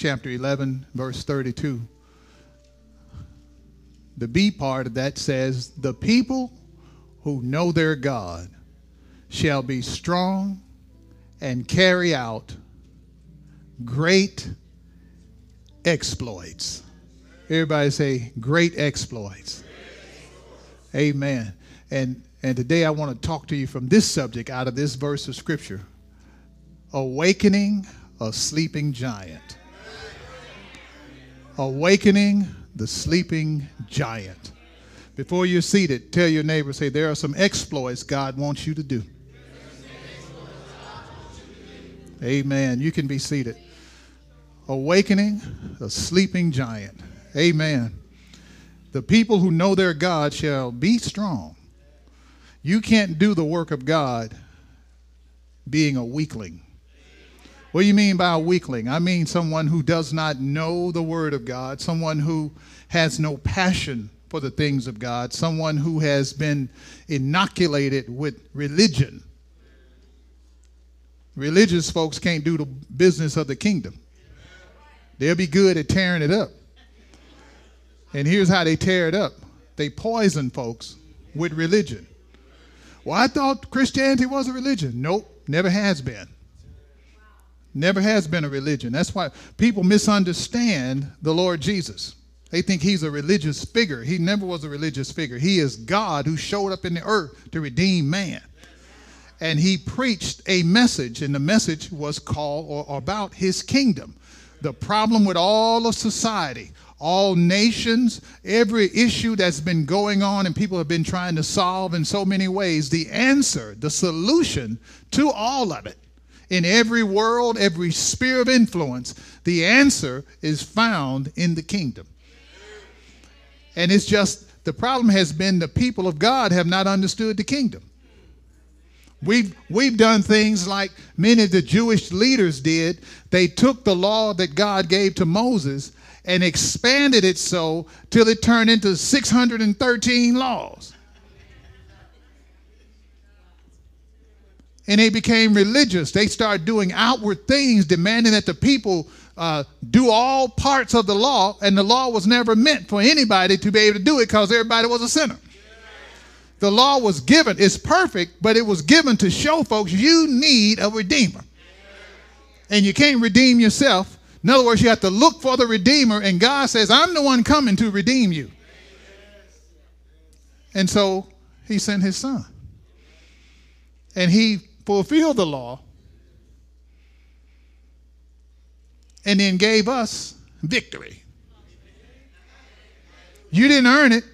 Chapter 11, verse 32. The B part of that says, The people who know their God shall be strong and carry out great exploits. Everybody say, Great exploits. Amen. And, and today I want to talk to you from this subject out of this verse of Scripture Awakening a Sleeping Giant awakening the sleeping giant. Before you're seated, tell your neighbor, say, there are some exploits God wants you to do. Amen. You can be seated. Awakening a sleeping giant. Amen. The people who know their God shall be strong. You can't do the work of God being a weakling. What do you mean by a weakling? I mean someone who does not know the Word of God, someone who has no passion for the things of God, someone who has been inoculated with religion. Religious folks can't do the business of the kingdom. They'll be good at tearing it up. And here's how they tear it up they poison folks with religion. Well, I thought Christianity was a religion. Nope, never has been. Never has been a religion. That's why people misunderstand the Lord Jesus. They think he's a religious figure. He never was a religious figure. He is God who showed up in the earth to redeem man. And he preached a message, and the message was called or about his kingdom. The problem with all of society, all nations, every issue that's been going on and people have been trying to solve in so many ways, the answer, the solution to all of it in every world, every sphere of influence, the answer is found in the kingdom. And it's just the problem has been the people of God have not understood the kingdom. We've, we've done things like many of the Jewish leaders did. They took the law that God gave to Moses and expanded it so till it turned into 613 laws. And they became religious. They started doing outward things, demanding that the people uh, do all parts of the law, and the law was never meant for anybody to be able to do it because everybody was a sinner. The law was given, it's perfect, but it was given to show folks you need a redeemer. And you can't redeem yourself. In other words, you have to look for the redeemer, and God says, I'm the one coming to redeem you. And so he sent his son. And he fulfilled the law, and then gave us victory. You didn't earn it,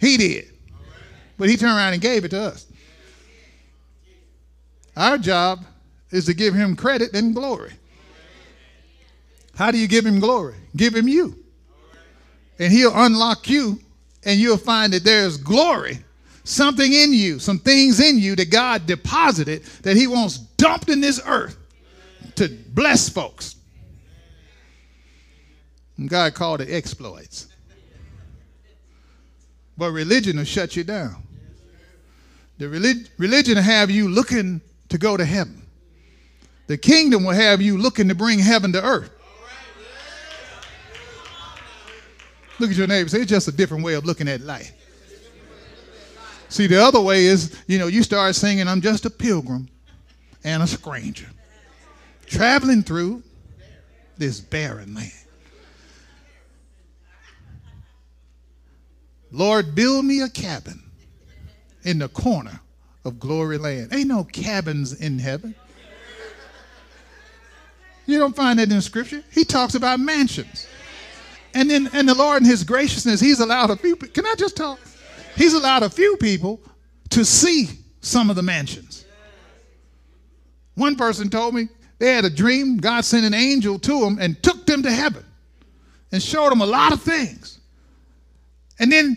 He did. But He turned around and gave it to us. Our job is to give Him credit and glory. How do you give Him glory? Give Him you. And He'll unlock you, and you'll find that there's glory something in you, some things in you that God deposited that He wants dumped in this earth to bless folks. And God called it exploits. But religion will shut you down. The relig- religion will have you looking to go to heaven. The kingdom will have you looking to bring heaven to earth. Look at your neighbor. Say it's just a different way of looking at life. See, the other way is, you know, you start singing, I'm just a pilgrim and a stranger traveling through this barren land. Lord, build me a cabin in the corner of glory land. Ain't no cabins in heaven. You don't find that in scripture. He talks about mansions. And then and the Lord in his graciousness, he's allowed a few can I just talk? He's allowed a few people to see some of the mansions. One person told me they had a dream, God sent an angel to them and took them to heaven and showed them a lot of things. And then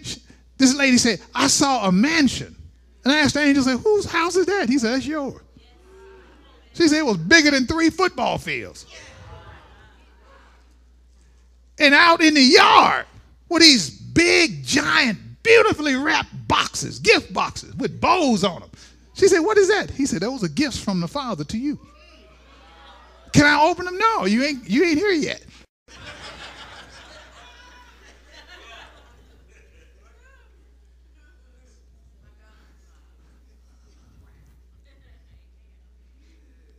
this lady said, I saw a mansion. And I asked the angel, said, whose house is that? He said, that's yours. She said it was bigger than three football fields. And out in the yard were these big, giant, beautifully wrapped boxes, gift boxes with bows on them. She said, What is that? He said, Those are gifts from the Father to you. Can I open them? No, you ain't you ain't here yet.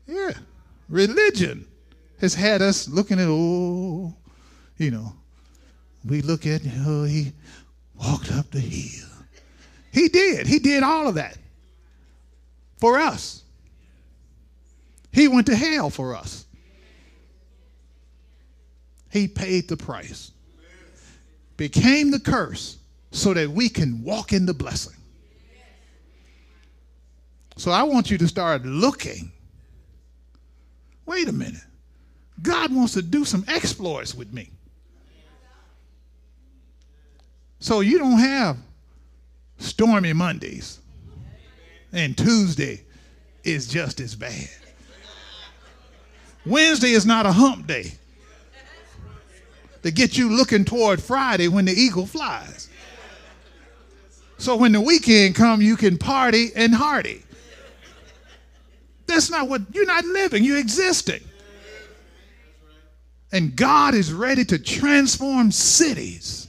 Yeah. Religion has had us looking at, oh, you know, we look at, oh, he walked up the hill. He did. He did all of that for us. He went to hell for us. He paid the price, became the curse so that we can walk in the blessing. So I want you to start looking. Wait a minute. God wants to do some exploits with me. So you don't have stormy Mondays and Tuesday is just as bad. Wednesday is not a hump day to get you looking toward Friday when the eagle flies. So when the weekend come, you can party and hardy. That's not what you're not living, you're existing. And God is ready to transform cities.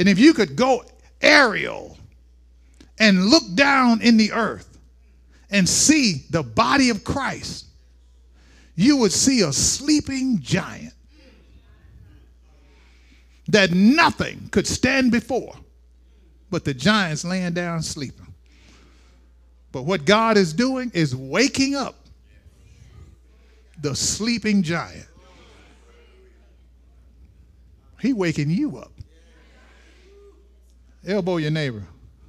And if you could go aerial and look down in the earth and see the body of Christ, you would see a sleeping giant that nothing could stand before but the giants laying down sleeping. But what God is doing is waking up the sleeping giant. He waking you up. Elbow your neighbor.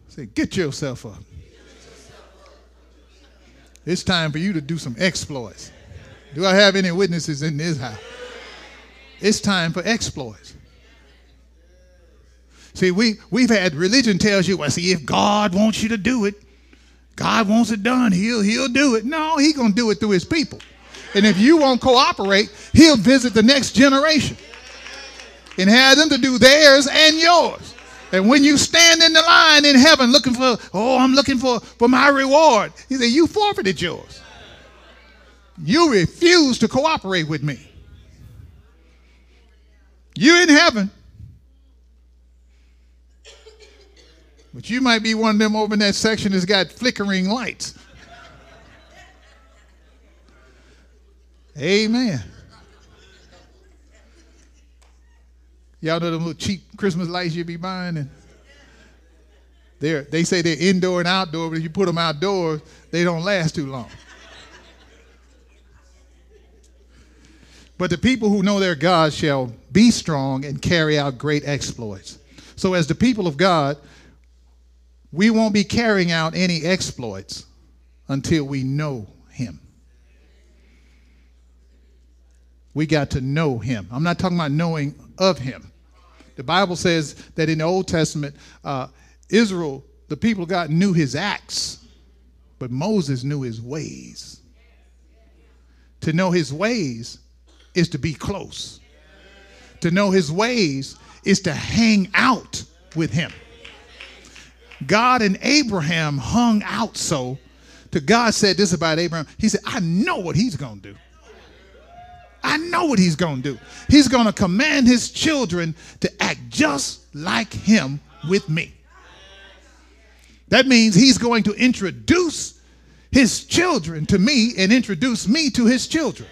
Say, get yourself up. It's time for you to do some exploits. Do I have any witnesses in this house? It's time for exploits. See, we, we've had religion tells you, well, see, if God wants you to do it, God wants it done, he'll, he'll do it. No, he's going to do it through his people. And if you won't cooperate, he'll visit the next generation and have them to do theirs and yours. And when you stand in the line in heaven looking for, oh, I'm looking for, for my reward, he said, you forfeited yours. You refuse to cooperate with me. You're in heaven. But you might be one of them over in that section that's got flickering lights. Amen. Y'all know them little cheap Christmas lights you be buying, and they they say they're indoor and outdoor, but if you put them outdoors, they don't last too long. But the people who know their God shall be strong and carry out great exploits. So, as the people of God, we won't be carrying out any exploits until we know him. We got to know him. I'm not talking about knowing of him. The Bible says that in the Old Testament, uh, Israel, the people of God, knew his acts, but Moses knew his ways. To know his ways is to be close. To know his ways is to hang out with him. God and Abraham hung out so to God said this about Abraham. He said, I know what he's going to do. I know what he's going to do. He's going to command his children to act just like him with me. That means he's going to introduce his children to me and introduce me to his children.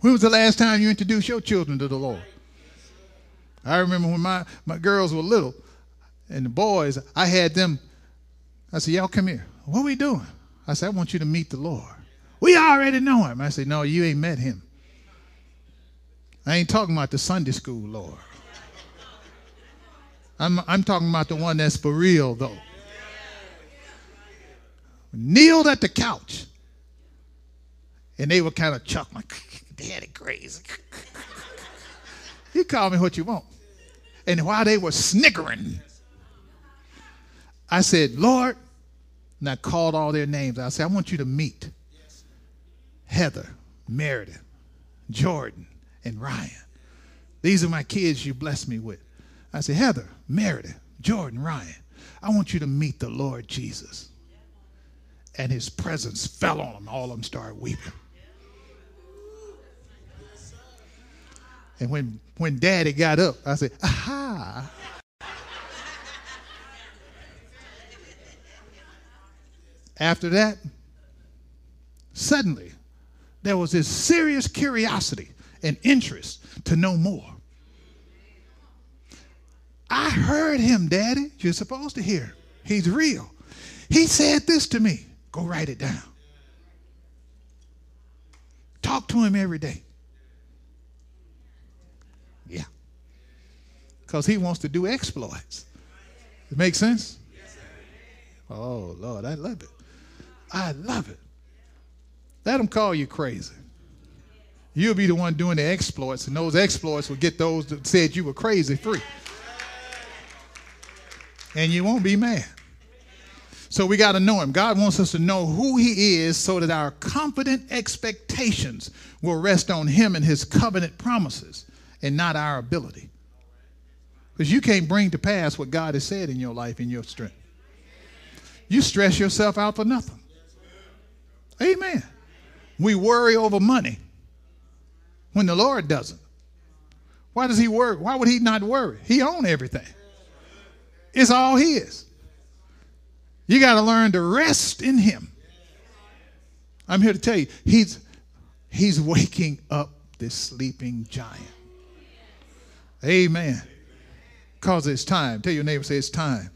When was the last time you introduced your children to the Lord? I remember when my, my girls were little, and the boys, I had them. I said, Y'all come here. What are we doing? I said, I want you to meet the Lord. We already know him. I said, No, you ain't met him. I ain't talking about the Sunday school Lord. I'm, I'm talking about the one that's for real, though. kneeled at the couch. And they were kind of chuckling. Daddy crazy. you call me what you want. And while they were snickering, I said, Lord, and I called all their names. I said, I want you to meet Heather, Meredith, Jordan, and Ryan. These are my kids you blessed me with. I said, Heather, Meredith, Jordan, Ryan, I want you to meet the Lord Jesus. And his presence fell on them. All of them started weeping. And when, when daddy got up, I said, aha. After that, suddenly, there was this serious curiosity and interest to know more. I heard him, Daddy. You're supposed to hear. He's real. He said this to me. Go write it down. Talk to him every day. Yeah. Because he wants to do exploits. It makes sense? Oh, Lord, I love it. I love it. Let him call you crazy. You'll be the one doing the exploits, and those exploits will get those that said you were crazy free. And you won't be mad. So we got to know him. God wants us to know who he is so that our confident expectations will rest on him and his covenant promises and not our ability. Because you can't bring to pass what God has said in your life in your strength. You stress yourself out for nothing. Amen. We worry over money when the Lord doesn't. Why does he worry? Why would he not worry? He owns everything. It's all his. You got to learn to rest in him. I'm here to tell you, he's he's waking up this sleeping giant. Amen. Because it's time. Tell your neighbor, say it's time.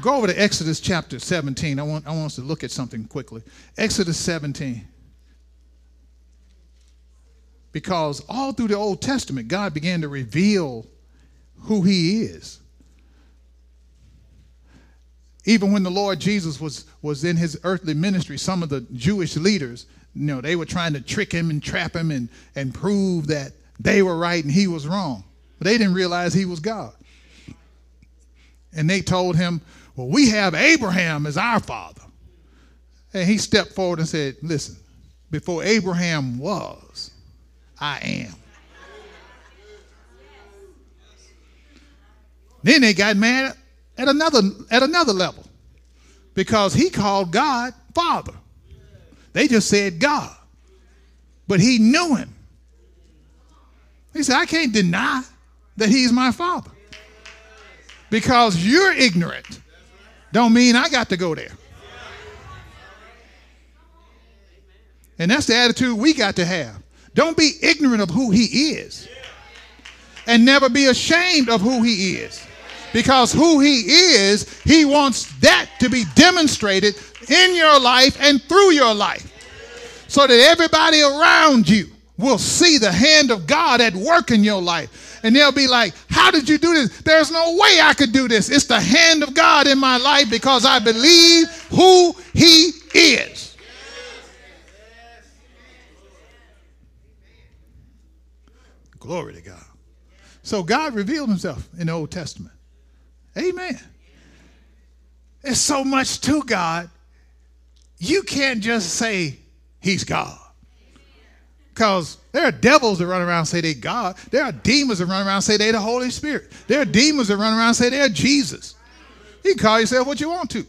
Go over to Exodus chapter 17. I want, I want us to look at something quickly. Exodus 17. Because all through the Old Testament, God began to reveal who He is. Even when the Lord Jesus was, was in his earthly ministry, some of the Jewish leaders, you know, they were trying to trick him and trap him and, and prove that they were right and he was wrong. But they didn't realize he was God. And they told him, well, we have Abraham as our father. And he stepped forward and said, Listen, before Abraham was, I am. Then they got mad at another, at another level because he called God Father. They just said God, but he knew him. He said, I can't deny that he's my Father because you're ignorant don't mean I got to go there. And that's the attitude we got to have. Don't be ignorant of who he is. And never be ashamed of who he is. Because who he is, he wants that to be demonstrated in your life and through your life. So that everybody around you will see the hand of God at work in your life and they'll be like, How did you do this? There's no way I could do this. It's the hand of God in my life because I believe who He is. Glory to God. So God revealed Himself in the Old Testament. Amen. There's so much to God. You can't just say He's God. Because there are devils that run around and say they God. There are demons that run around and say they the Holy Spirit. There are demons that run around and say they're Jesus. You can call yourself what you want to.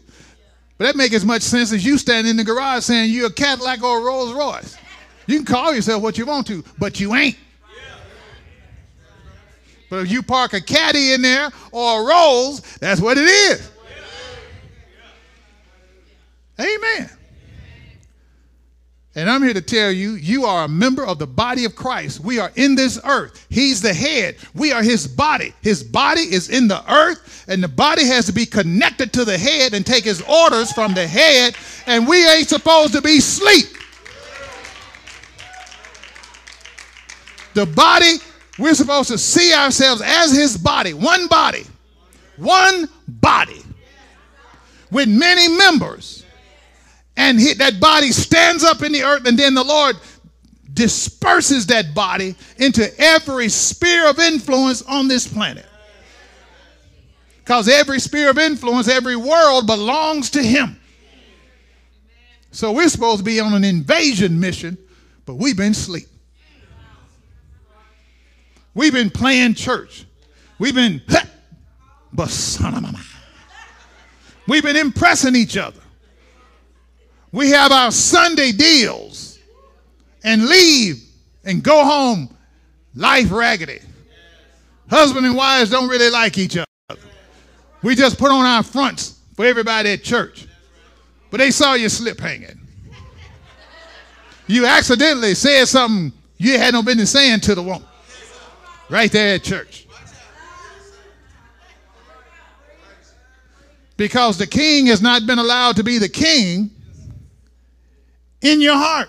But that makes as much sense as you standing in the garage saying you're a Cadillac or a Rolls Royce. You can call yourself what you want to, but you ain't. But if you park a caddy in there or a Rolls, that's what it is. Amen. And I'm here to tell you, you are a member of the body of Christ. We are in this earth. He's the head. We are his body. His body is in the earth, and the body has to be connected to the head and take his orders from the head, and we ain't supposed to be sleep. The body, we're supposed to see ourselves as his body, one body, one body with many members and hit, that body stands up in the earth, and then the Lord disperses that body into every sphere of influence on this planet. Because every sphere of influence, every world belongs to Him. So we're supposed to be on an invasion mission, but we've been asleep. We've been playing church. We've been, but son of my We've been impressing each other. We have our Sunday deals and leave and go home life raggedy. Husband and wives don't really like each other. We just put on our fronts for everybody at church. But they saw your slip hanging. You accidentally said something you had no business saying to the woman right there at church. Because the king has not been allowed to be the king in your heart.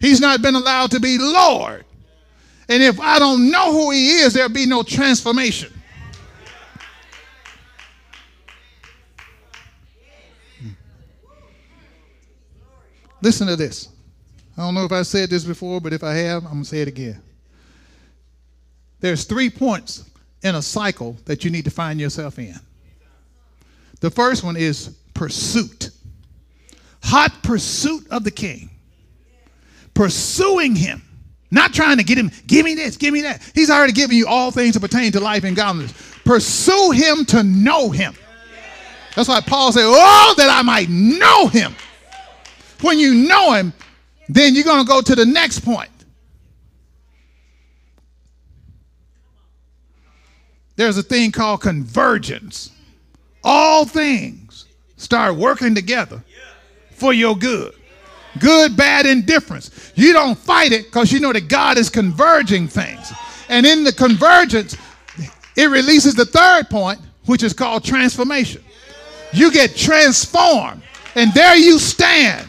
He's not been allowed to be Lord. And if I don't know who he is, there'll be no transformation. Listen to this. I don't know if I said this before, but if I have, I'm going to say it again. There's three points in a cycle that you need to find yourself in. The first one is pursuit. Hot pursuit of the king. Pursuing him. Not trying to get him, give me this, give me that. He's already given you all things that pertain to life and godliness. Pursue him to know him. That's why Paul said, Oh, that I might know him. When you know him, then you're going to go to the next point. There's a thing called convergence. All things start working together for your good. Good, bad, indifference. You don't fight it because you know that God is converging things. And in the convergence, it releases the third point, which is called transformation. You get transformed, and there you stand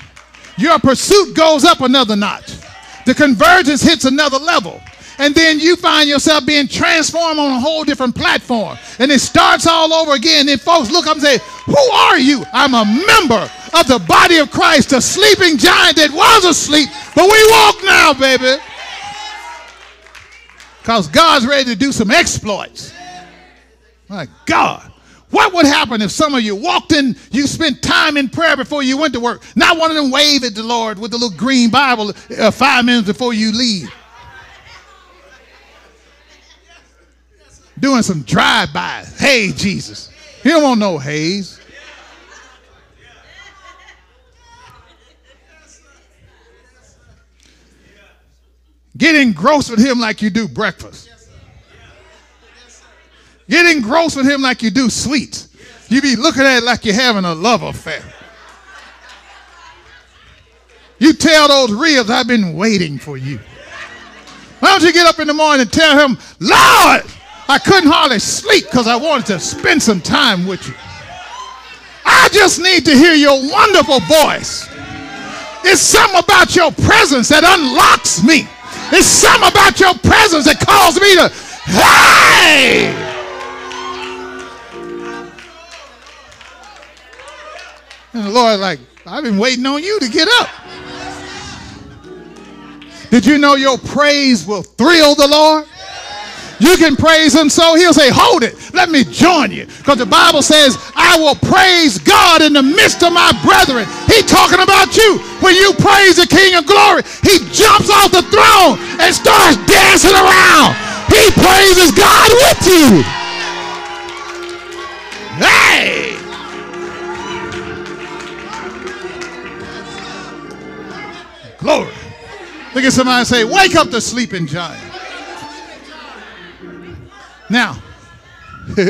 your pursuit goes up another notch. The convergence hits another level. And then you find yourself being transformed on a whole different platform. And it starts all over again. Then folks look up and say, Who are you? I'm a member of the body of Christ, a sleeping giant that was asleep, but we walk now, baby. Because God's ready to do some exploits. My God. What would happen if some of you walked in, you spent time in prayer before you went to work? Not one of them wave at the Lord with the little green Bible uh, five minutes before you leave. Doing some drive-bys. Hey, Jesus. He don't want no haze. Get engrossed with him like you do breakfast. Get engrossed with him like you do sweets. You be looking at it like you're having a love affair. You tell those ribs, I've been waiting for you. Why don't you get up in the morning and tell him, Lord, I couldn't hardly sleep because I wanted to spend some time with you. I just need to hear your wonderful voice. It's something about your presence that unlocks me. It's something about your presence that calls me to, hey! And the Lord, like, I've been waiting on you to get up. Did you know your praise will thrill the Lord? You can praise him so he'll say, Hold it, let me join you. Because the Bible says, I will praise God in the midst of my brethren. He talking about you. When you praise the King of glory, he jumps off the throne and starts dancing around. He praises God with you. Hey! Glory. Look at somebody say, Wake up the sleeping giant. Now,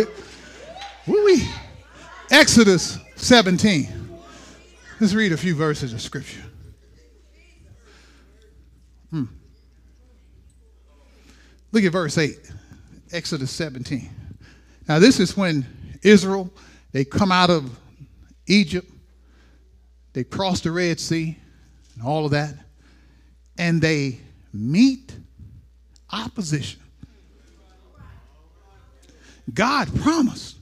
Exodus 17. Let's read a few verses of scripture. Hmm. Look at verse 8, Exodus 17. Now, this is when Israel, they come out of Egypt, they cross the Red Sea, and all of that, and they meet opposition. God promised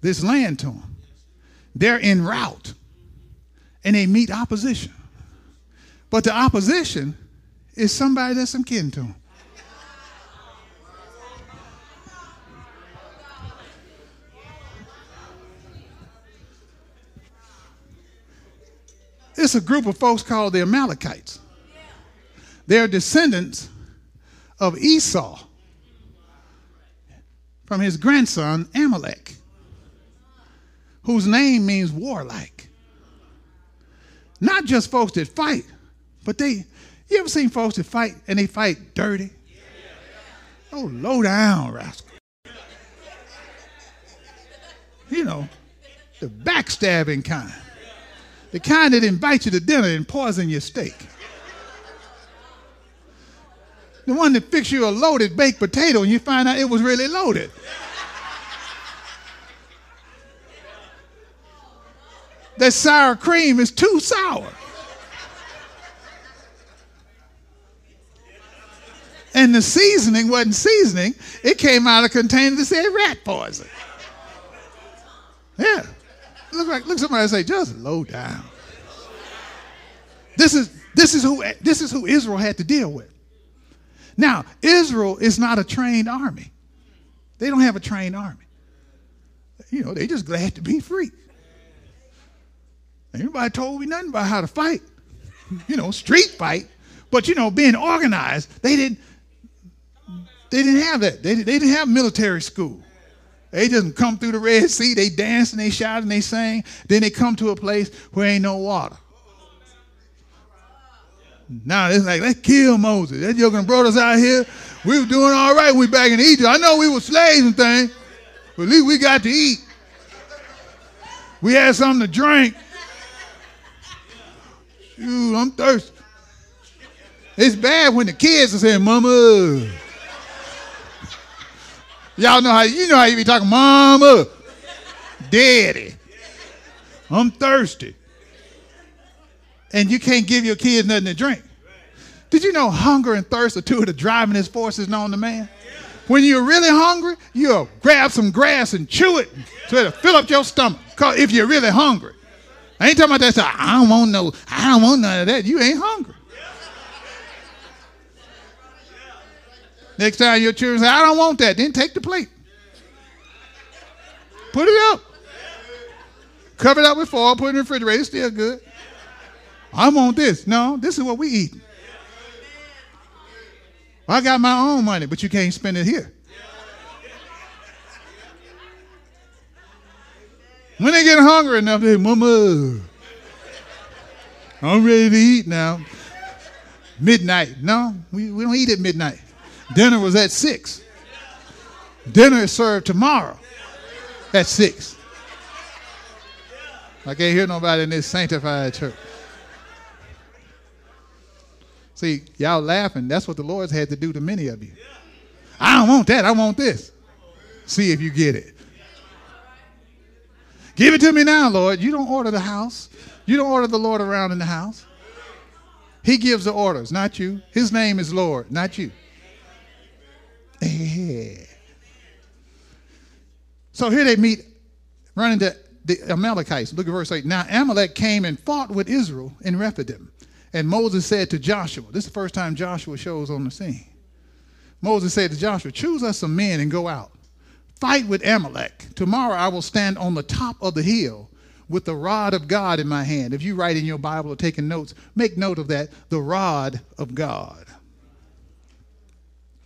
this land to them. They're en route. and they meet opposition. But the opposition is somebody that's some kin to them. It's a group of folks called the Amalekites. They're descendants of Esau from his grandson Amalek, whose name means warlike. Not just folks that fight, but they, you ever seen folks that fight and they fight dirty? Oh, low down rascal. You know, the backstabbing kind. The kind that invites you to dinner and poison your steak. The one that fixed you a loaded baked potato and you find out it was really loaded. That sour cream is too sour. And the seasoning wasn't seasoning, it came out of a container that said rat poison. Yeah. Look like look somebody say, just low down. This is this is who this is who Israel had to deal with. Now, Israel is not a trained army. They don't have a trained army. You know, they just glad to be free. Anybody told me nothing about how to fight. You know, street fight. But you know, being organized, they didn't they didn't have that. They, they didn't have military school. They just come through the Red Sea, they dance and they shout and they sing. Then they come to a place where ain't no water. Now it's like, let's kill Moses. That joker brought us out here. We were doing all right we back in Egypt. I know we were slaves and things, but at least we got to eat. We had something to drink. Shoot, I'm thirsty. It's bad when the kids are saying, Mama. Y'all know how you know how you be talking, Mama, Daddy. I'm thirsty. And you can't give your kids nothing to drink. Did you know hunger and thirst are two of the driving forces known to man? When you're really hungry, you'll grab some grass and chew it so it'll fill up your stomach. Cause if you're really hungry. I ain't talking about that. I don't want no, I don't want none of that. You ain't hungry. Next time your children say, I don't want that, then take the plate. Put it up. Cover it up with foil, put it in the refrigerator, it's still good. I want this. No, this is what we eat. I got my own money, but you can't spend it here. When they get hungry enough, they Mama, I'm ready to eat now. Midnight. No, we, we don't eat at midnight. Dinner was at 6. Dinner is served tomorrow at 6. I can't hear nobody in this sanctified church. See, y'all laughing. That's what the Lord's had to do to many of you. I don't want that. I want this. See if you get it. Give it to me now, Lord. You don't order the house. You don't order the Lord around in the house. He gives the orders, not you. His name is Lord, not you. Yeah. So here they meet, run into the Amalekites. Look at verse 8. Now Amalek came and fought with Israel in Rephidim. And Moses said to Joshua, this is the first time Joshua shows on the scene. Moses said to Joshua, Choose us some men and go out. Fight with Amalek. Tomorrow I will stand on the top of the hill with the rod of God in my hand. If you write in your Bible or taking notes, make note of that the rod of God.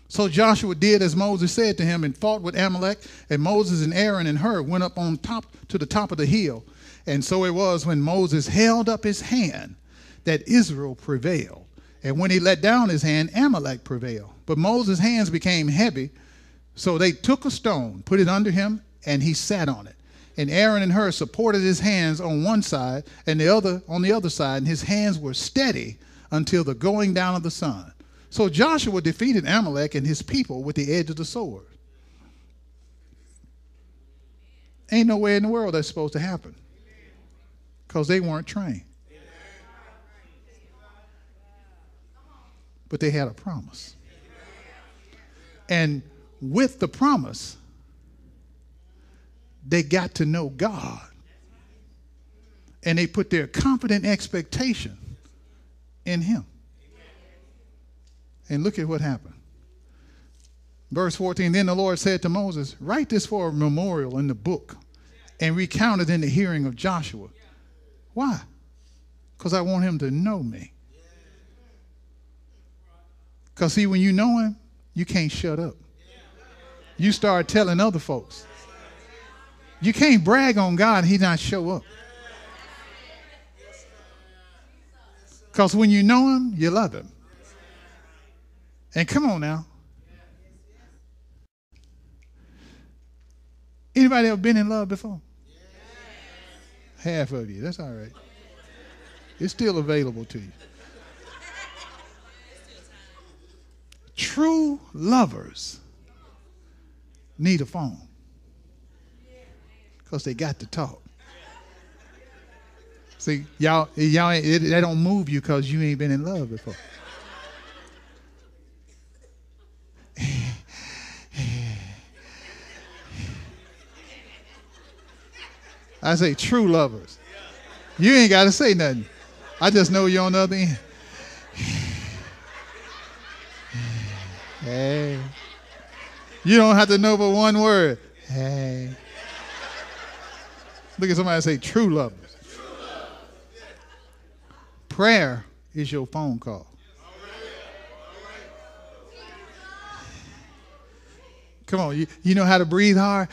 So Joshua did as Moses said to him and fought with Amalek. And Moses and Aaron and Hur went up on top to the top of the hill. And so it was when Moses held up his hand that Israel prevailed. And when he let down his hand, Amalek prevailed. But Moses' hands became heavy. So they took a stone, put it under him, and he sat on it. And Aaron and Hur supported his hands on one side and the other on the other side, and his hands were steady until the going down of the sun. So Joshua defeated Amalek and his people with the edge of the sword. Ain't no way in the world that's supposed to happen because they weren't trained. But they had a promise. And with the promise, they got to know God. and they put their confident expectation in him. And look at what happened. Verse 14 Then the Lord said to Moses, Write this for a memorial in the book and recount it in the hearing of Joshua. Why? Because I want him to know me. Because, see, when you know him, you can't shut up. You start telling other folks. You can't brag on God he not show up. Because when you know him, you love him. And come on now. Anybody ever been in love before? Half of you. That's all right. It's still available to you. True lovers need a phone because they got to talk. See, y'all, y'all, it, they don't move you because you ain't been in love before. I say true lovers. You ain't got to say nothing. I just know you're on the other end. Hey. You don't have to know but one word. Hey. Look at somebody say true love. Prayer is your phone call. Come on, you, you know how to breathe hard?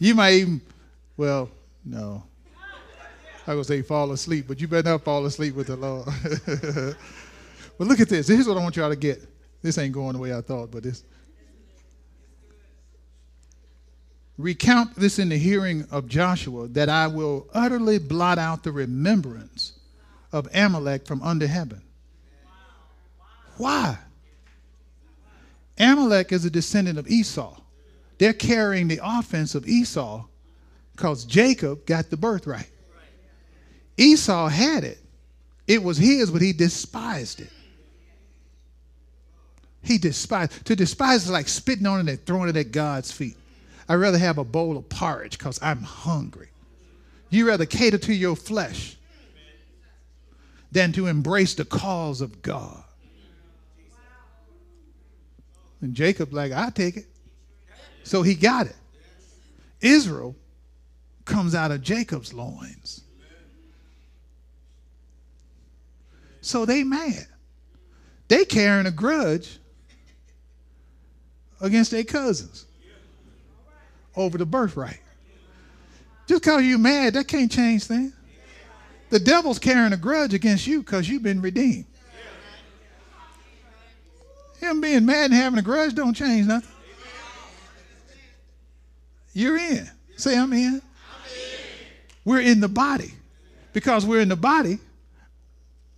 You might even, well, no. I was say fall asleep, but you better not fall asleep with the Lord. but look at this. Here's what I want y'all to get. This ain't going the way I thought, but this. Recount this in the hearing of Joshua that I will utterly blot out the remembrance of Amalek from under heaven. Why? Amalek is a descendant of Esau. They're carrying the offense of Esau because Jacob got the birthright. Esau had it. It was his, but he despised it. He despised. To despise is like spitting on it and throwing it at God's feet. I'd rather have a bowl of porridge because I'm hungry. You rather cater to your flesh than to embrace the cause of God. And Jacob, like, I take it. So he got it. Israel comes out of Jacob's loins. So they mad. They carrying a grudge against their cousins over the birthright. Just because you're mad, that can't change things. The devil's carrying a grudge against you because you've been redeemed. Him being mad and having a grudge don't change nothing. You're in. Say, I'm in. I'm in. We're in the body. Because we're in the body,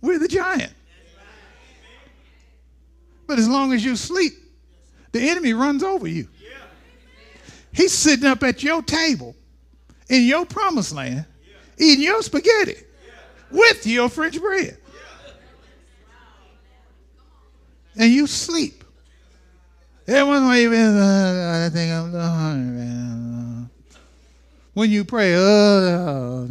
we're the giant. But as long as you sleep, the enemy runs over you. He's sitting up at your table in your promised land, eating your spaghetti with your French bread. And you sleep. Everyone's waving. Uh, I think I'm hungry. When you pray, oh,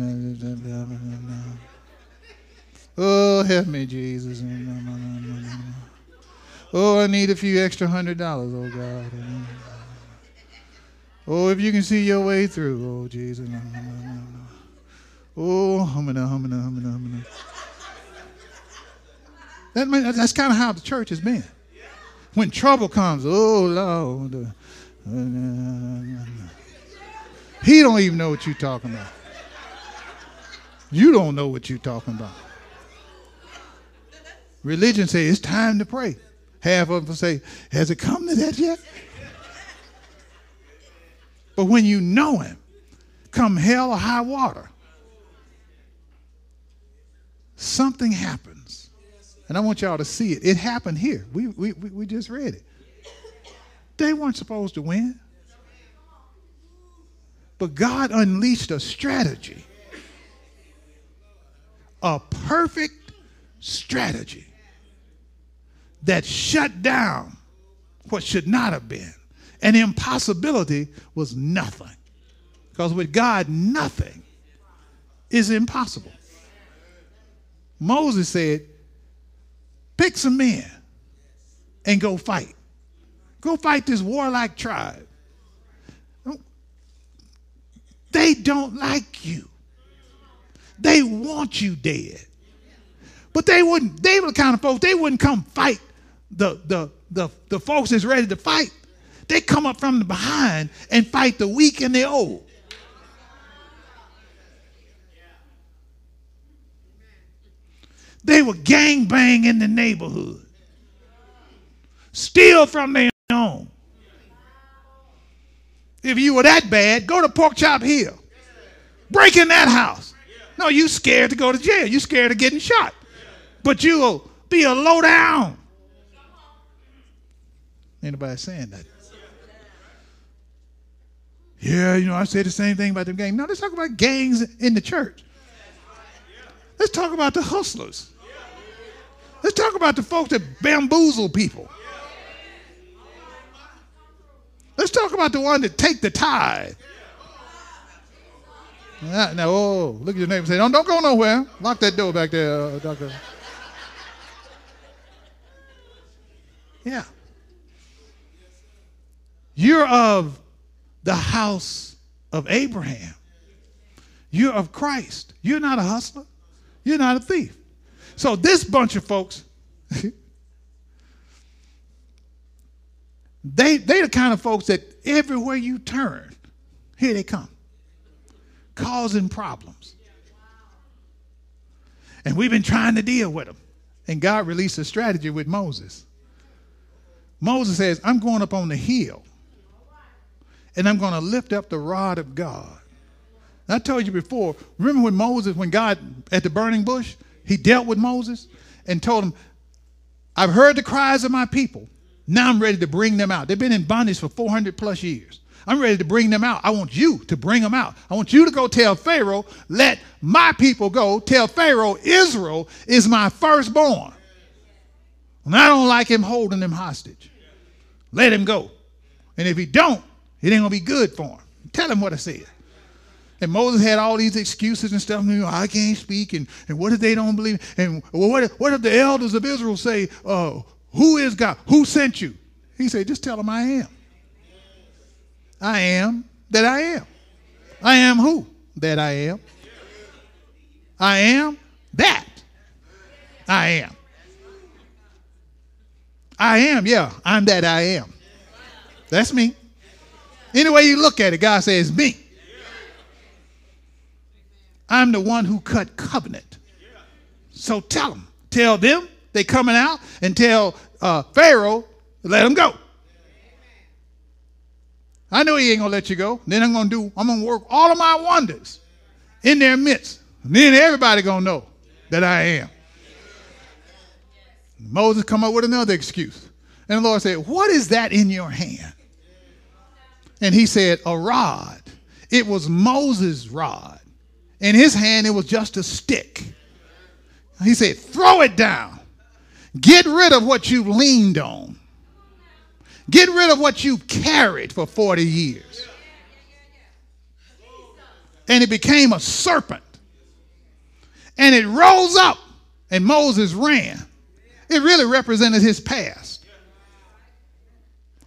oh, help me, Jesus. Oh, I need a few extra hundred dollars, oh God. Oh, if you can see your way through, oh Jesus. Oh, humming, humming, humming, humming. That, that's kind of how the church has been. When trouble comes, oh Lord. Uh, he don't even know what you're talking about. You don't know what you're talking about. Religion says it's time to pray. Half of them say, has it come to that yet? But when you know him, come hell or high water, something happens. And I want y'all to see it. It happened here. We, we, we just read it. They weren't supposed to win. But God unleashed a strategy, a perfect strategy that shut down what should not have been An impossibility was nothing. Because with God, nothing is impossible. Moses said, Pick some men and go fight. Go fight this warlike tribe. They don't like you. They want you dead. But they wouldn't, they were the kind of folks, they wouldn't come fight the, the, the, the folks that's ready to fight. They come up from the behind and fight the weak and the old. They were gang bang in the neighborhood. Steal from their own. If you were that bad, go to Pork Chop Hill. Break in that house. No, you scared to go to jail. You scared of getting shot. But you'll be a low down. Anybody saying that? Yeah, you know, I said the same thing about the gang. Now let's talk about gangs in the church. Let's talk about the hustlers. Let's talk about the folks that bamboozle people. Let's talk about the one that take the tithe. Now, now, oh, look at your neighbor and say, don't, don't go nowhere. Lock that door back there, uh, doctor. Yeah. You're of the house of Abraham. You're of Christ. You're not a hustler. You're not a thief. So this bunch of folks, they they the kind of folks that everywhere you turn, here they come, causing problems. And we've been trying to deal with them. And God released a strategy with Moses. Moses says, I'm going up on the hill and I'm going to lift up the rod of God. I told you before, remember when Moses, when God at the burning bush, he dealt with Moses and told him, I've heard the cries of my people. Now I'm ready to bring them out. They've been in bondage for 400 plus years. I'm ready to bring them out. I want you to bring them out. I want you to go tell Pharaoh, let my people go. Tell Pharaoh, Israel is my firstborn. And I don't like him holding them hostage. Let him go. And if he don't, it ain't gonna be good for him. Tell him what I said. And Moses had all these excuses and stuff. You know, I can't speak, and, and what if they don't believe? And what if, what if the elders of Israel say, uh, Who is God? Who sent you? He said, Just tell them I am. I am that I am. I am who? That I am. I am that I am. I am, yeah, I'm that I am. That's me. Any way you look at it, God says, me. I'm the one who cut covenant. So tell them. Tell them they coming out and tell uh, Pharaoh, let them go. I know he ain't gonna let you go. Then I'm gonna do, I'm gonna work all of my wonders in their midst. And then everybody gonna know that I am. Moses come up with another excuse. And the Lord said, What is that in your hand? And he said, A rod. It was Moses' rod. In his hand, it was just a stick. He said, Throw it down. Get rid of what you've leaned on. Get rid of what you've carried for 40 years. And it became a serpent. And it rose up, and Moses ran. It really represented his past.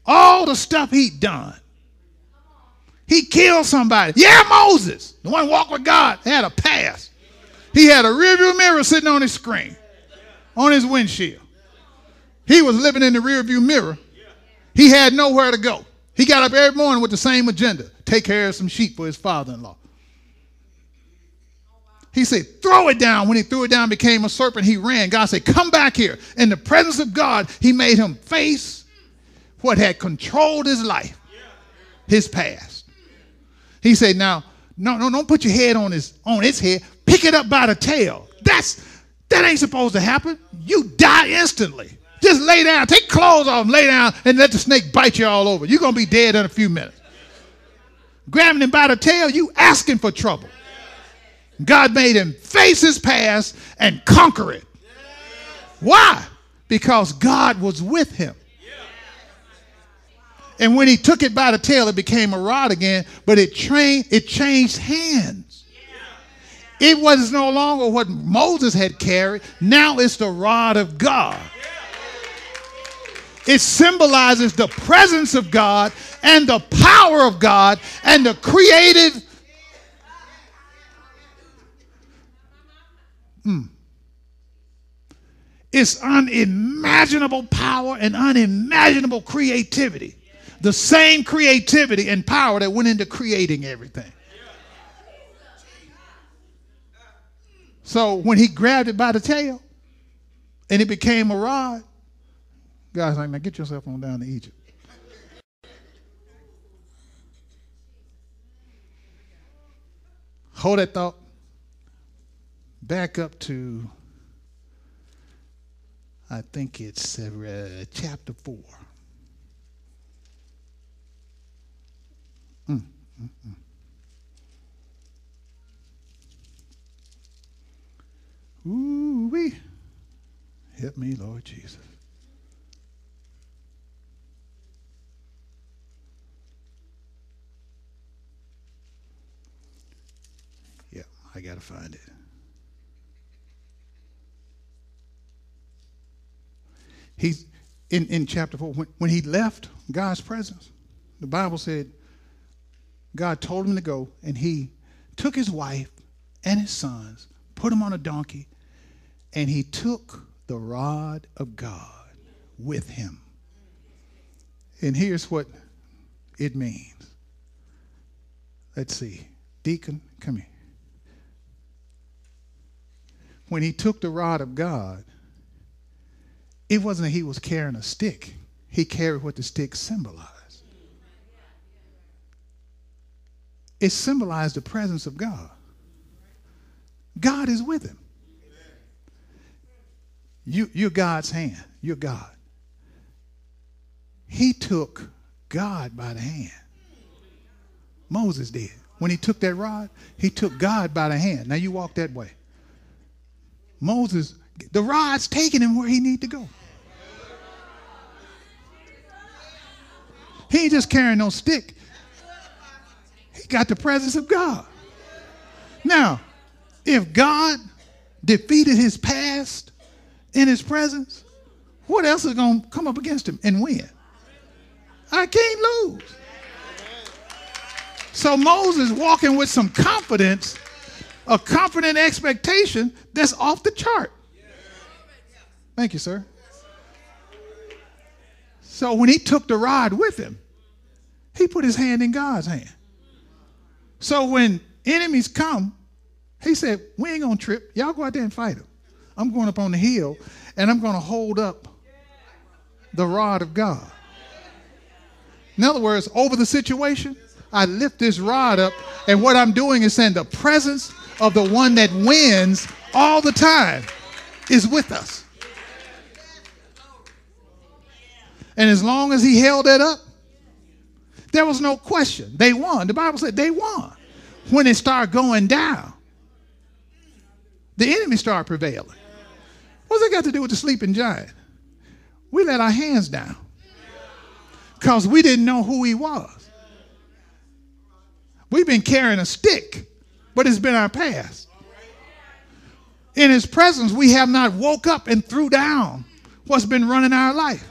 All the stuff he'd done. He killed somebody. Yeah, Moses, the one who walked with God, had a past. He had a rearview mirror sitting on his screen, on his windshield. He was living in the rearview mirror. He had nowhere to go. He got up every morning with the same agenda take care of some sheep for his father in law. He said, throw it down. When he threw it down, became a serpent. He ran. God said, come back here. In the presence of God, he made him face what had controlled his life, his past. He said, now, no, no, don't put your head on his on its head. Pick it up by the tail. That's that ain't supposed to happen. You die instantly. Just lay down, take clothes off, lay down, and let the snake bite you all over. You're gonna be dead in a few minutes. Grabbing him by the tail, you asking for trouble. God made him face his past and conquer it. Why? Because God was with him. And when he took it by the tail, it became a rod again, but it trained, it changed hands. It was no longer what Moses had carried. Now it's the rod of God. It symbolizes the presence of God and the power of God and the creative. Mm. It's unimaginable power and unimaginable creativity. The same creativity and power that went into creating everything. So when he grabbed it by the tail and it became a rod, God's like, now get yourself on down to Egypt. Hold that thought. Back up to, I think it's uh, chapter 4. Mm, mm, mm. Ooh wee. Help me, Lord Jesus. Yeah, I got to find it. He's in, in chapter 4, when, when he left God's presence, the Bible said God told him to go, and he took his wife and his sons, put them on a donkey, and he took the rod of God with him. And here's what it means. Let's see. Deacon, come here. When he took the rod of God, it wasn't that he was carrying a stick, he carried what the stick symbolized. It symbolized the presence of God. God is with him. You, you're God's hand. You're God. He took God by the hand. Moses did. When he took that rod, he took God by the hand. Now you walk that way. Moses, the rod's taking him where he need to go. He ain't just carrying no stick. Got the presence of God. Now, if God defeated his past in his presence, what else is going to come up against him and win? I can't lose. So Moses walking with some confidence, a confident expectation that's off the chart. Thank you, sir. So when he took the rod with him, he put his hand in God's hand. So when enemies come, he said, We ain't gonna trip. Y'all go out there and fight them. I'm going up on the hill and I'm gonna hold up the rod of God. In other words, over the situation, I lift this rod up, and what I'm doing is saying the presence of the one that wins all the time is with us. And as long as he held it up, there was no question. They won. The Bible said they won. When it started going down, the enemy started prevailing. What's that got to do with the sleeping giant? We let our hands down because we didn't know who he was. We've been carrying a stick, but it's been our past. In his presence, we have not woke up and threw down what's been running our life.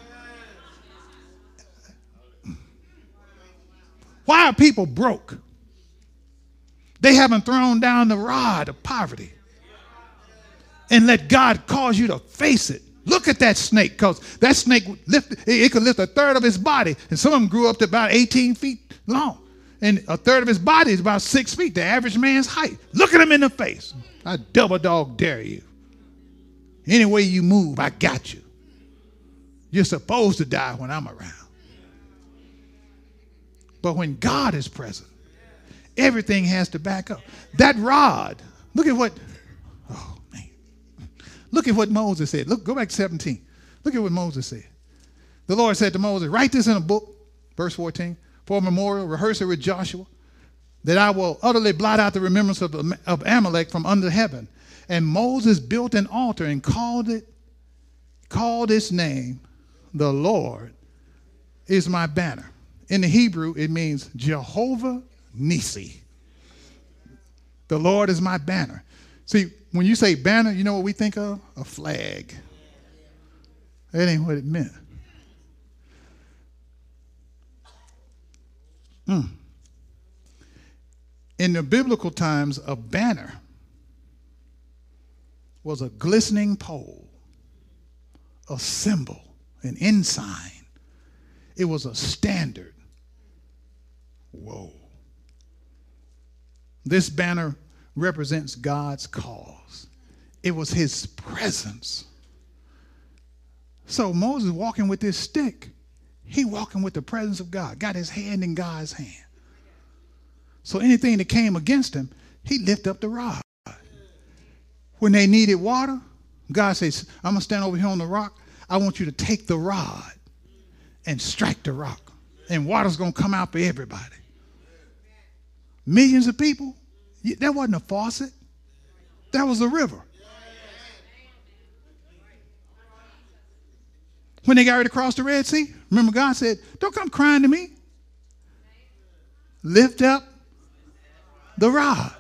Why are people broke? They haven't thrown down the rod of poverty and let God cause you to face it. Look at that snake, because that snake lift, it could lift a third of his body, and some of them grew up to about 18 feet long. And a third of his body is about six feet, the average man's height. Look at him in the face. I double dog dare you. Any way you move, I got you. You're supposed to die when I'm around. But when God is present, everything has to back up. That rod, look at what, oh man. Look at what Moses said. Look, go back to 17. Look at what Moses said. The Lord said to Moses, Write this in a book, verse 14, for a memorial, rehearse it with Joshua, that I will utterly blot out the remembrance of, of Amalek from under heaven. And Moses built an altar and called it, called its name, the Lord is my banner. In the Hebrew, it means Jehovah Nisi. The Lord is my banner. See, when you say banner, you know what we think of? A flag. That ain't what it meant. Mm. In the biblical times, a banner was a glistening pole, a symbol, an ensign. It was a standard. Whoa. This banner represents God's cause. It was his presence. So Moses walking with this stick, he walking with the presence of God, got his hand in God's hand. So anything that came against him, he lift up the rod. When they needed water, God says, I'm going to stand over here on the rock. I want you to take the rod and strike the rock. And water's going to come out for everybody. Millions of people, that wasn't a faucet. That was a river. When they got ready to cross the Red Sea, remember God said, Don't come crying to me. Lift up the rod,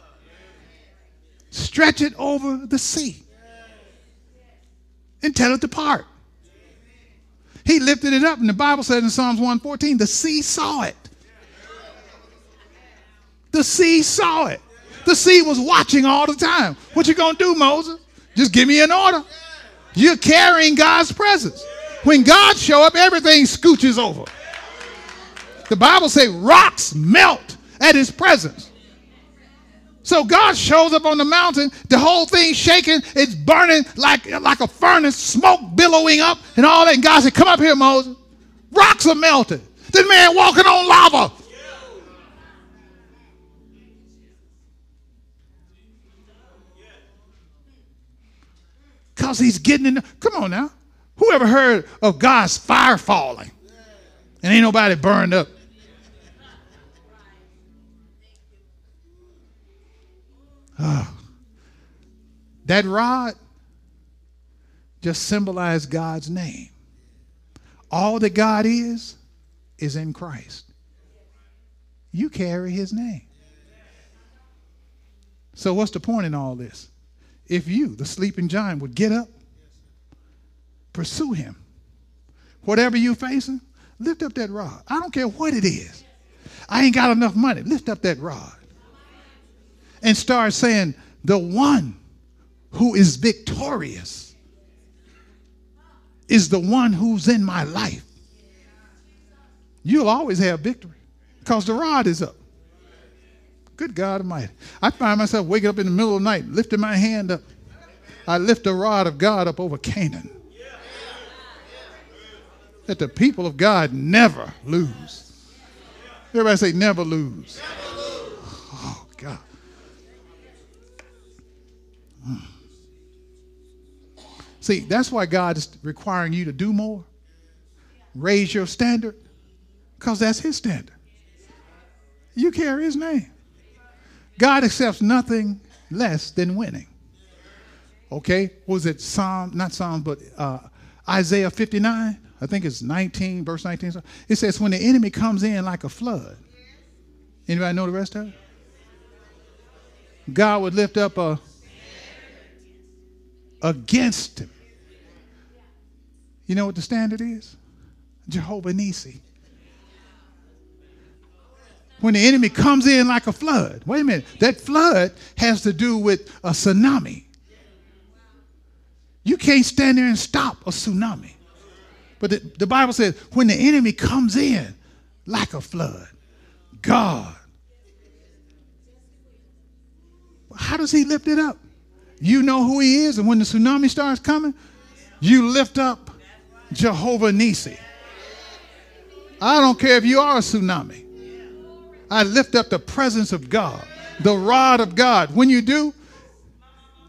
stretch it over the sea, and tell it to part. He lifted it up, and the Bible says in Psalms 114, the sea saw it. The sea saw it. The sea was watching all the time. What you gonna do, Moses? Just give me an order. You're carrying God's presence. When God show up, everything scooches over. The Bible say rocks melt at his presence. So God shows up on the mountain, the whole thing shaking, it's burning like, like a furnace, smoke billowing up and all that. And God said, Come up here, Moses. Rocks are melted. This man walking on lava. Because he's getting in. The, come on now. Who ever heard of God's fire falling? And ain't nobody burned up. Oh. That rod just symbolized God's name. All that God is, is in Christ. You carry his name. So, what's the point in all this? If you, the sleeping giant, would get up, pursue him. Whatever you're facing, lift up that rod. I don't care what it is. I ain't got enough money. Lift up that rod. And start saying, the one who is victorious is the one who's in my life. You'll always have victory because the rod is up. Good God Almighty. I find myself waking up in the middle of the night, lifting my hand up. I lift the rod of God up over Canaan. That the people of God never lose. Everybody say, never lose. Oh, God. Hmm. See, that's why God is requiring you to do more. Raise your standard, because that's His standard. You carry His name. God accepts nothing less than winning. Okay, what was it Psalm, not Psalm, but uh, Isaiah 59? I think it's 19, verse 19. It says, when the enemy comes in like a flood. Anybody know the rest of it? God would lift up a against him. You know what the standard is? Jehovah Nisi when the enemy comes in like a flood. Wait a minute. That flood has to do with a tsunami. You can't stand there and stop a tsunami. But the, the Bible says when the enemy comes in like a flood, God. How does he lift it up? You know who he is, and when the tsunami starts coming, you lift up Jehovah Nisi. I don't care if you are a tsunami. I lift up the presence of God, the rod of God. When you do,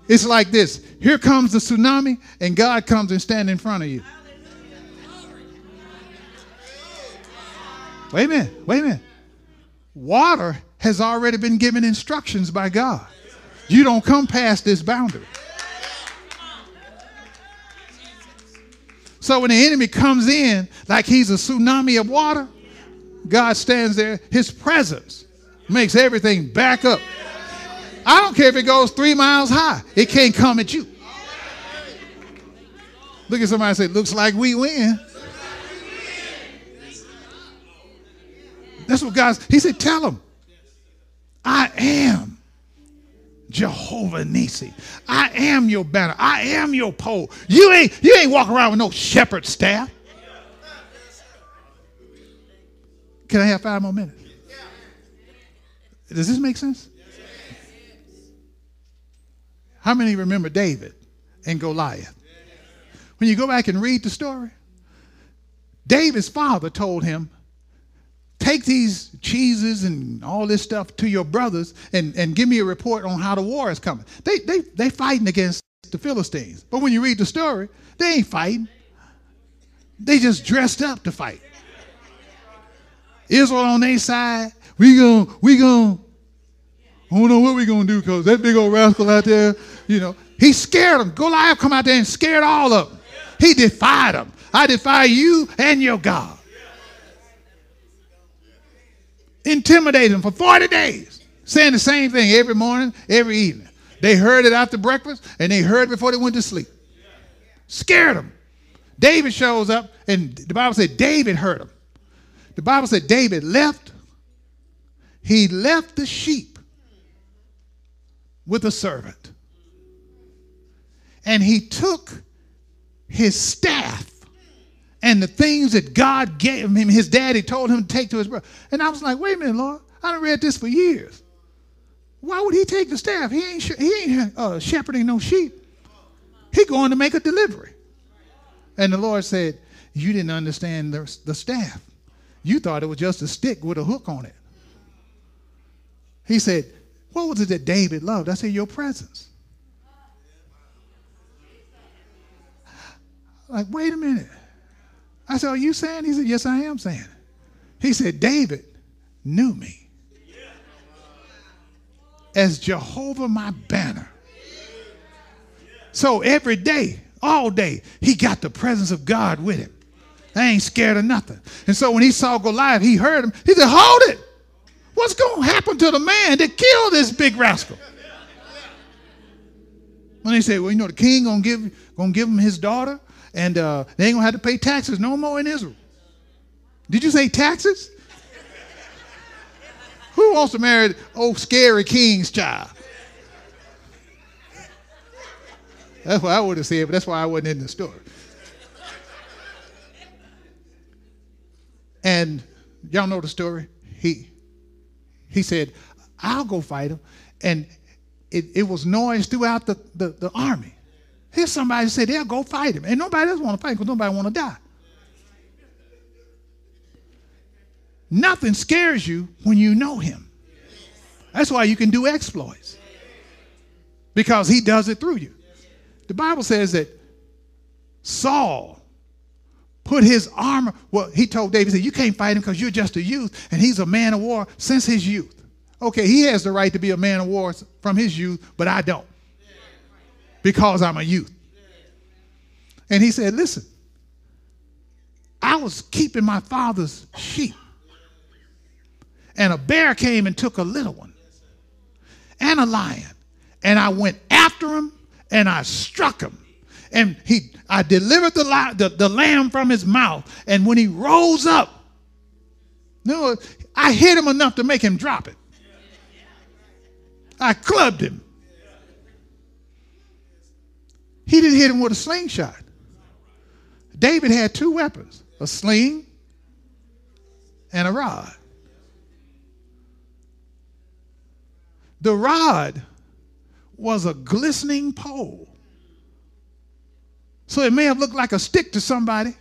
it's like this. Here comes the tsunami, and God comes and stands in front of you. Wait a minute, wait a minute. Water has already been given instructions by God. You don't come past this boundary. So when the enemy comes in like he's a tsunami of water, God stands there. His presence makes everything back up. I don't care if it goes three miles high, it can't come at you. Look at somebody say, looks like we win. That's what God's, he said, tell them, I am Jehovah Nisi. I am your banner. I am your pole. You ain't, you ain't walking around with no shepherd staff. Can I have five more minutes? Does this make sense? How many remember David and Goliath? When you go back and read the story, David's father told him, take these cheeses and all this stuff to your brothers and, and give me a report on how the war is coming. They, they, they fighting against the Philistines. But when you read the story, they ain't fighting. They just dressed up to fight. Israel on their side, we going we going I don't know what we gonna do because that big old rascal out there, you know, he scared them. Goliath come out there and scared all of them. He defied them. I defy you and your God. Intimidated them for 40 days, saying the same thing every morning, every evening. They heard it after breakfast and they heard before they went to sleep. Scared them. David shows up, and the Bible said David heard him. The Bible said David left. He left the sheep with a servant. And he took his staff and the things that God gave him, his daddy told him to take to his brother. And I was like, wait a minute, Lord, I have read this for years. Why would he take the staff? He ain't, he ain't uh, shepherding no sheep. He going to make a delivery. And the Lord said, you didn't understand the, the staff. You thought it was just a stick with a hook on it. He said, What was it that David loved? I said, Your presence. Like, wait a minute. I said, Are you saying? He said, Yes, I am saying. He said, David knew me as Jehovah my banner. So every day, all day, he got the presence of God with him. I ain't scared of nothing. And so when he saw Goliath, he heard him. He said, Hold it. What's going to happen to the man that killed this big rascal? When they say, Well, you know, the king going to give, gonna give him his daughter, and uh, they ain't going to have to pay taxes no more in Israel. Did you say taxes? Who wants to marry old scary king's child? That's what I would have said, but that's why I wasn't in the story. And y'all know the story. He he said, I'll go fight him. And it, it was noise throughout the, the, the army. Here's somebody said, they'll go fight him. And nobody else want to fight because nobody want to die. Nothing scares you when you know him. That's why you can do exploits. Because he does it through you. The Bible says that Saul put his armor. Well, he told David, he said, You can't fight him because you're just a youth, and he's a man of war since his youth. Okay, he has the right to be a man of war from his youth, but I don't because I'm a youth. And he said, Listen, I was keeping my father's sheep, and a bear came and took a little one and a lion, and I went after him and I struck him and he I delivered the, the, the lamb from his mouth. And when he rose up, no, I hit him enough to make him drop it. I clubbed him. He didn't hit him with a slingshot. David had two weapons a sling and a rod. The rod was a glistening pole so it may have looked like a stick to somebody,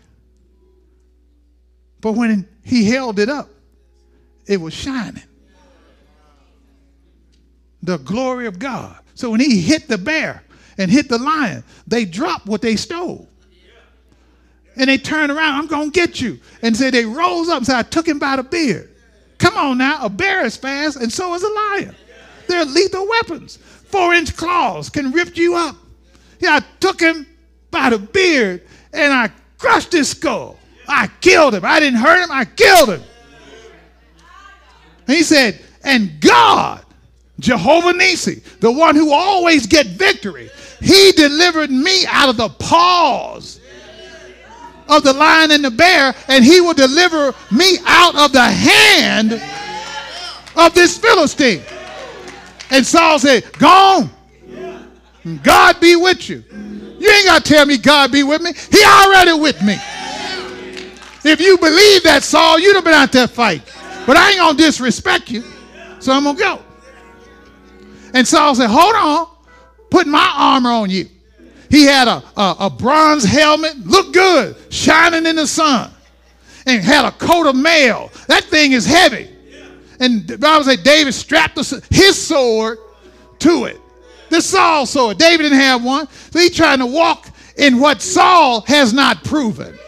but when he held it up, it was shining. The glory of God. So when he hit the bear and hit the lion, they dropped what they stole. And they turned around, I'm going to get you. And said they rose up and said, I took him by the beard. Come on now, a bear is fast, and so is a lion. They're lethal weapons. Four inch claws can rip you up. Yeah, I took him by the beard and I crushed his skull. I killed him. I didn't hurt him, I killed him. He said, and God, Jehovah Nisi, the one who always get victory, he delivered me out of the paws of the lion and the bear, and he will deliver me out of the hand of this Philistine. And Saul said, Go on. God be with you. Ain't got to tell me God be with me. He already with me. If you believe that, Saul, you'd have been out there fight. But I ain't going to disrespect you. So I'm going to go. And Saul said, Hold on. Put my armor on you. He had a, a, a bronze helmet, looked good, shining in the sun, and had a coat of mail. That thing is heavy. And the Bible says David strapped his sword to it. The Saul sword. David didn't have one. So he's trying to walk in what Saul has not proven.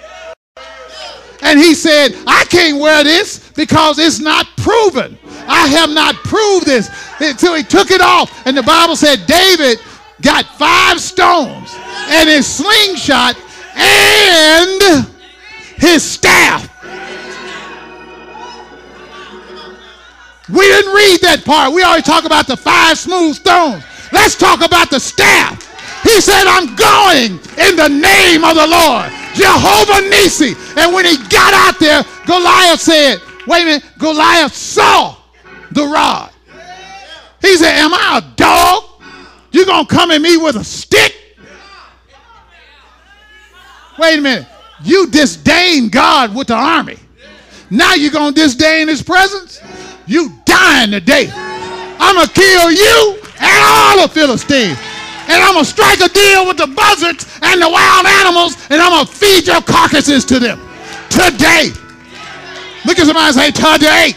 And he said, I can't wear this because it's not proven. I have not proved this. Until he took it off. And the Bible said David got five stones and his slingshot and his staff. We didn't read that part. We always talk about the five smooth stones. Let's talk about the staff. He said, I'm going in the name of the Lord, Jehovah Nisi. And when he got out there, Goliath said, Wait a minute, Goliath saw the rod. He said, Am I a dog? You're gonna come at me with a stick? Wait a minute. You disdain God with the army. Now you're gonna disdain his presence? You dying today. I'm gonna kill you and all the Philistines. And I'm gonna strike a deal with the buzzards and the wild animals, and I'm gonna feed your carcasses to them today. Look at somebody and say, today.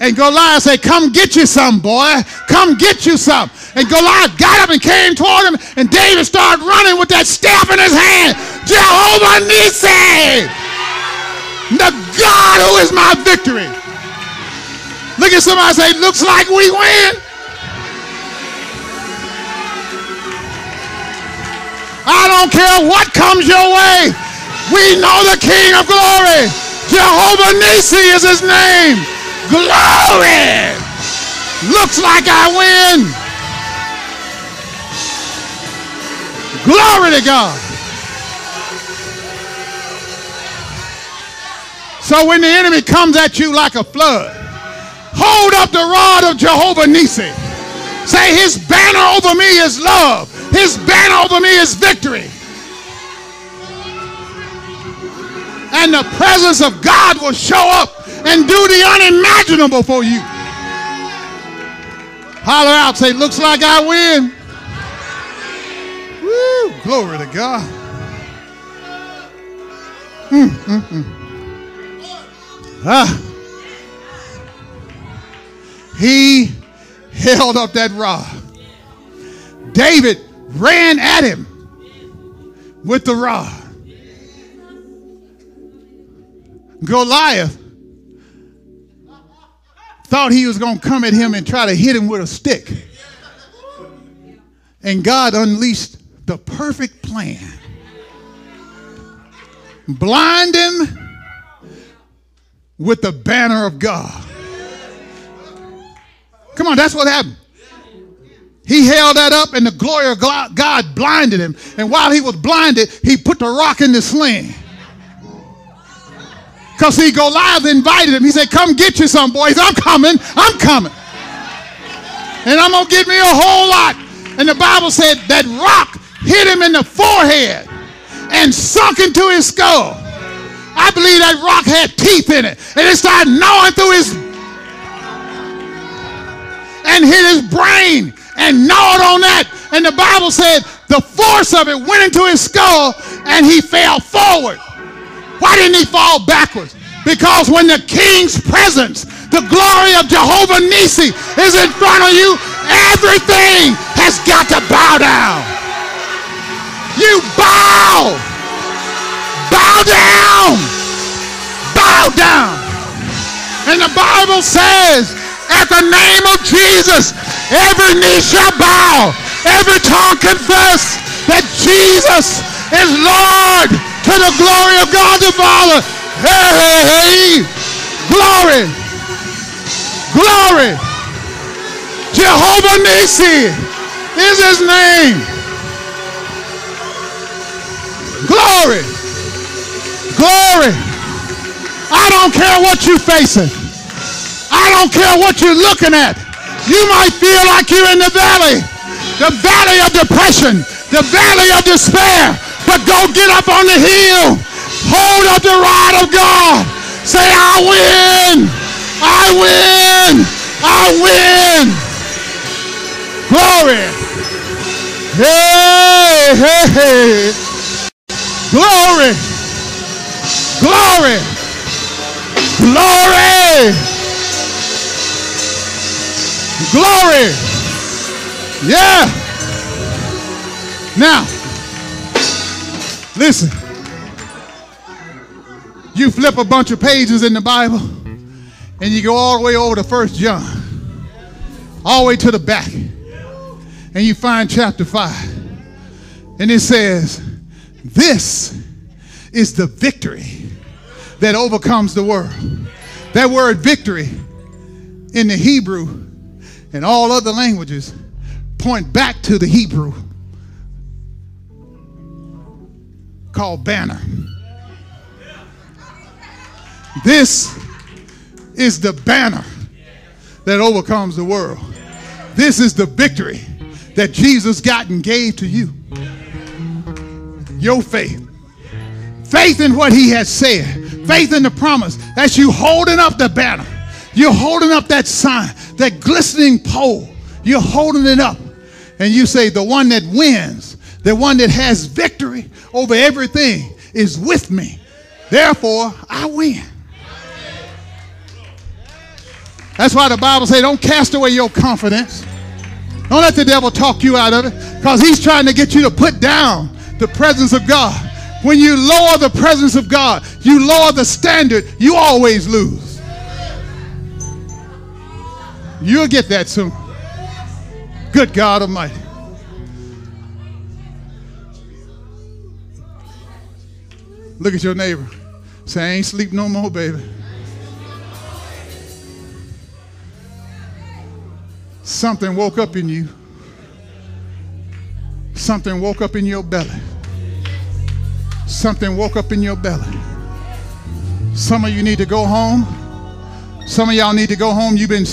And Goliath said, Come get you some, boy. Come get you some. And Goliath got up and came toward him, and David started running with that staff in his hand. Jehovah Nisi, the God who is my victory. Look at somebody say, Looks like we win. I don't care what comes your way. We know the King of glory. Jehovah Nisi is his name. Glory! Looks like I win. Glory to God. So when the enemy comes at you like a flood, hold up the rod of Jehovah Nisi. Say, His banner over me is love, His banner over me is victory. And the presence of God will show up and do the unimaginable for you. Holler out, say, looks like I win. Woo, glory to God. Mm, mm, mm. Ah. He held up that rod. David ran at him with the rod. Goliath thought he was going to come at him and try to hit him with a stick. And God unleashed the perfect plan. Blind him with the banner of God. Come on, that's what happened. He held that up, and the glory of God blinded him. And while he was blinded, he put the rock in the sling. Because see, Goliath invited him. He said, Come get you some, boys. I'm coming. I'm coming. And I'm going to get me a whole lot. And the Bible said that rock hit him in the forehead and sunk into his skull. I believe that rock had teeth in it. And it started gnawing through his and hit his brain and gnawed on that. And the Bible said the force of it went into his skull and he fell forward. Why didn't he fall backwards? Because when the king's presence, the glory of Jehovah Nisi is in front of you, everything has got to bow down. You bow. Bow down. Bow down. And the Bible says, at the name of Jesus, every knee shall bow, every tongue confess that Jesus is Lord to the glory of God the Father. Hey, hey, hey. Glory. Glory. Jehovah Nisi is his name. Glory. Glory. I don't care what you're facing. I don't care what you're looking at. You might feel like you're in the valley, the valley of depression, the valley of despair. But go get up on the hill. Hold up the rod of God. Say, I win. I win. I win. Glory. Hey, hey, hey. Glory. Glory. Glory. Glory. Yeah. Now, listen. You flip a bunch of pages in the Bible and you go all the way over to First John, all the way to the back, and you find chapter 5. And it says, This is the victory that overcomes the world. That word victory in the Hebrew and all other languages point back to the Hebrew called banner. This is the banner that overcomes the world. This is the victory that Jesus got and gave to you. Your faith. Faith in what he has said. Faith in the promise. That's you holding up the banner. You're holding up that sign, that glistening pole. You're holding it up. And you say, the one that wins, the one that has victory over everything is with me. Therefore, I win. That's why the Bible says, don't cast away your confidence. Don't let the devil talk you out of it because he's trying to get you to put down the presence of God. When you lower the presence of God, you lower the standard, you always lose. You'll get that soon. Good God Almighty. Look at your neighbor. Say, I ain't sleep no more, baby. Something woke up in you. Something woke up in your belly. Something woke up in your belly. Some of you need to go home. Some of y'all need to go home. You've been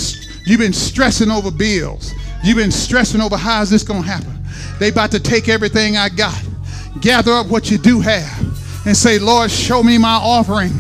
you've been stressing over bills. You've been stressing over how is this going to happen. They about to take everything I got. Gather up what you do have and say, Lord, show me my offering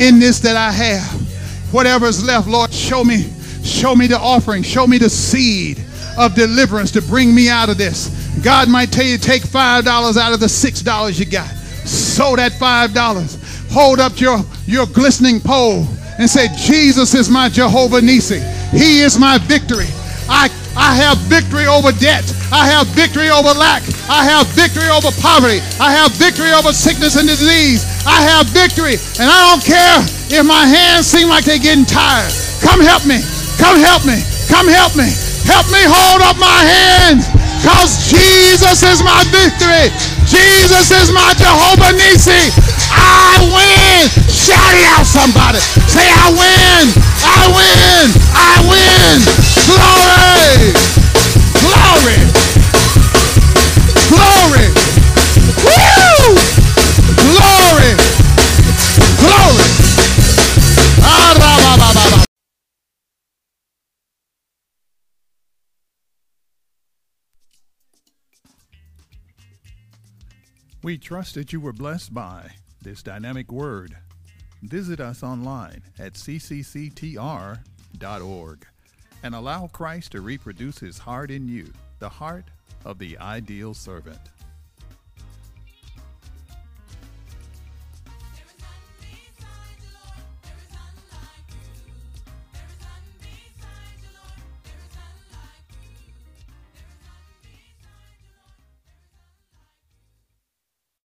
in this that I have. Whatever's left, Lord, show me, show me the offering, show me the seed of deliverance to bring me out of this. God might tell you take five dollars out of the six dollars you got. Sow that five dollars. Hold up your, your glistening pole and say, Jesus is my Jehovah Nisi. He is my victory. I, I have victory over debt. I have victory over lack. I have victory over poverty. I have victory over sickness and disease. I have victory. And I don't care if my hands seem like they're getting tired. Come help me. Come help me. Come help me. Help me hold up my hands because Jesus is my victory. Jesus is my Jehovah Nisi. I win. Shout it out, somebody. Say, I win. I win. I win. Glory. Glory. Glory. Woo! Glory. Glory. Ah, We trust that you were blessed by this dynamic word. Visit us online at ccctr.org and allow Christ to reproduce his heart in you, the heart of the ideal servant.